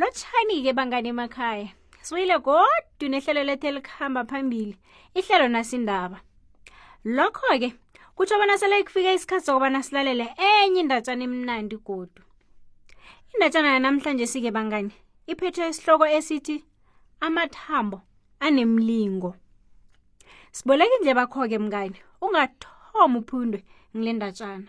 lotshani-ke bangane emakhaya siwile godu nehlelo lethu elikhamba phambili ihlelo nasindaba lokho-ke kutsho bona sele kufika isikhathi sokubana silalele enye indatshana emnandi godu indatshana yanamhlanje sike bangane iphethwe isihloko esithi amathambo anemlingo siboleka indle bakho-ke mngane ungathoma uphundwe ngile ndatshana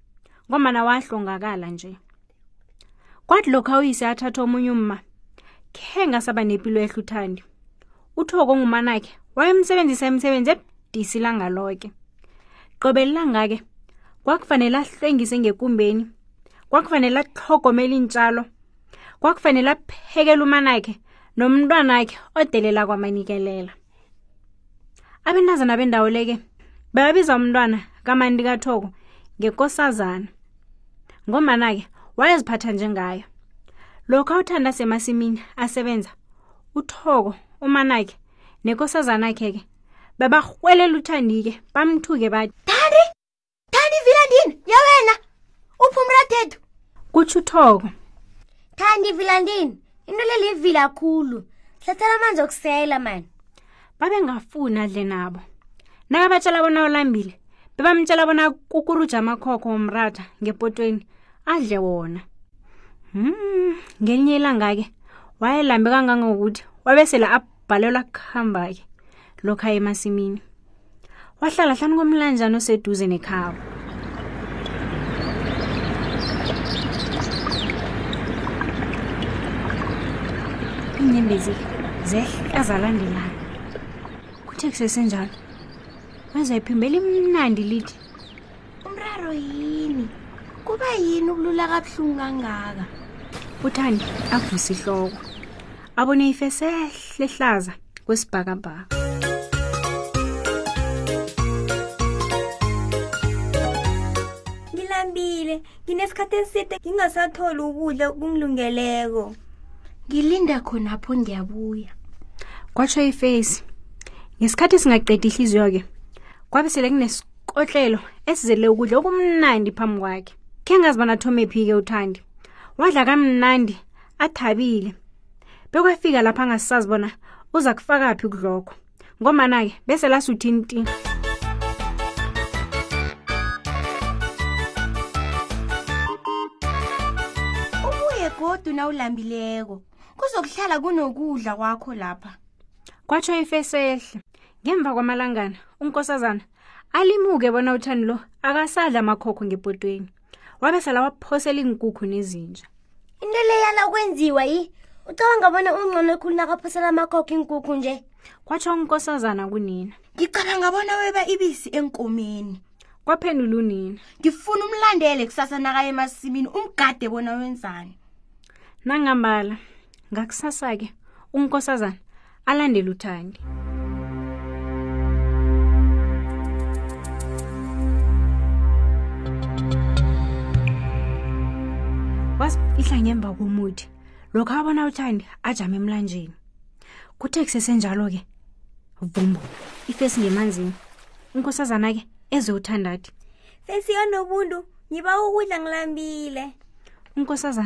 ngombana wahlongakala nje kwathi lokho uyise athatha omunye umma khe ngasaba nepilo ehluthandi uthoko ngumanakhe wayemsebenzisa imisebenzi ebudisi ilanga loke qobe lilanga-ke kwakufanele ahlwengise ngekumbeni kwakufanele atlhogomele iintshalo kwakufanele aphekela umanakhe nomntwanakhe odelela kwamanikelela abentazana bendawo leke bayabiza umntwana kamandi kathoko ngekosazana ngombana-ke wayeziphatha njengayo lokho awuthanda semasimini asebenza uthoko umanakhe nekosazanakhe-ke babarhwelela uthandi-ke bamthuke bathi thani ivila ndini ya wena uphi umrathedu kutsho uthoko thandi ivila ndini into lelivila khulu hlathela amanzi okusela mani babengafuni adle nabo nakabatshela bona olambile bebamtshela bona kukuruja amakhokho womratha ngepotweni adle wona hmm ngelinye ilanga-ke wayelambe kangangokuthi wabesele abhalelwa kuhamba-ke lokha emasimini wahlala hlani komlanjana oseduze nekhawo iinyembezi zehla zalandelana kuthe kusesenjalo wezwa iphimbela imnandi lithi umraro yini kuba yini ukulula kabuhlungu kangaka uthandi avusa ihloko abone ifesehle ehlaza kwesibhakabhaka ngilambile nginesikhathi eside ngingasatholi ukudla okungilungeleko ngilinda khonapho ngiyabuya kwatsho ifesi ngesikhathi singaqedi ihliziyo-ke kwabe sele kunesiqotlelo esizele ukudla okumnandi phambi kwakhe khe ngazi banathomephi-ke uthandi wadla kamnandi athabile bekwafika lapha angasisazi bona uza kufaka phi kudlokho ngomana-ke bese lasuthinti ubuye godu na ulambileko kuzokuhlala kunokudla kwakho lapha kwatsho ifesehle ngemva kwamalangana unkosazana alimuke bona uthani lo akasadla amakhokho ngebhodweni wabe sala waphosela iinkukhu nezinja into leyana kwenziwa yi ucabanga bona ungcono ekhulu nakaphosela amakhokho iinkukhu nje kwatsho unkosazana kunina ngicabanga bona weba ibisi enkomeni kwaphendula unina ngifuna umlandele kusasa nakaye emasimini umgade bona wenzani nangambala ngakusasa-ke unkosazana alandele uthandi wasifihla ngemva komuthi lokho abona uthandi ajame emlanjeni kuthe kusesenjalo-ke vumbo ifesi ngemanzini unkosazana-ke eze uthandadi fesi yonobuntu ngiba ukudla ngilambile unkosazana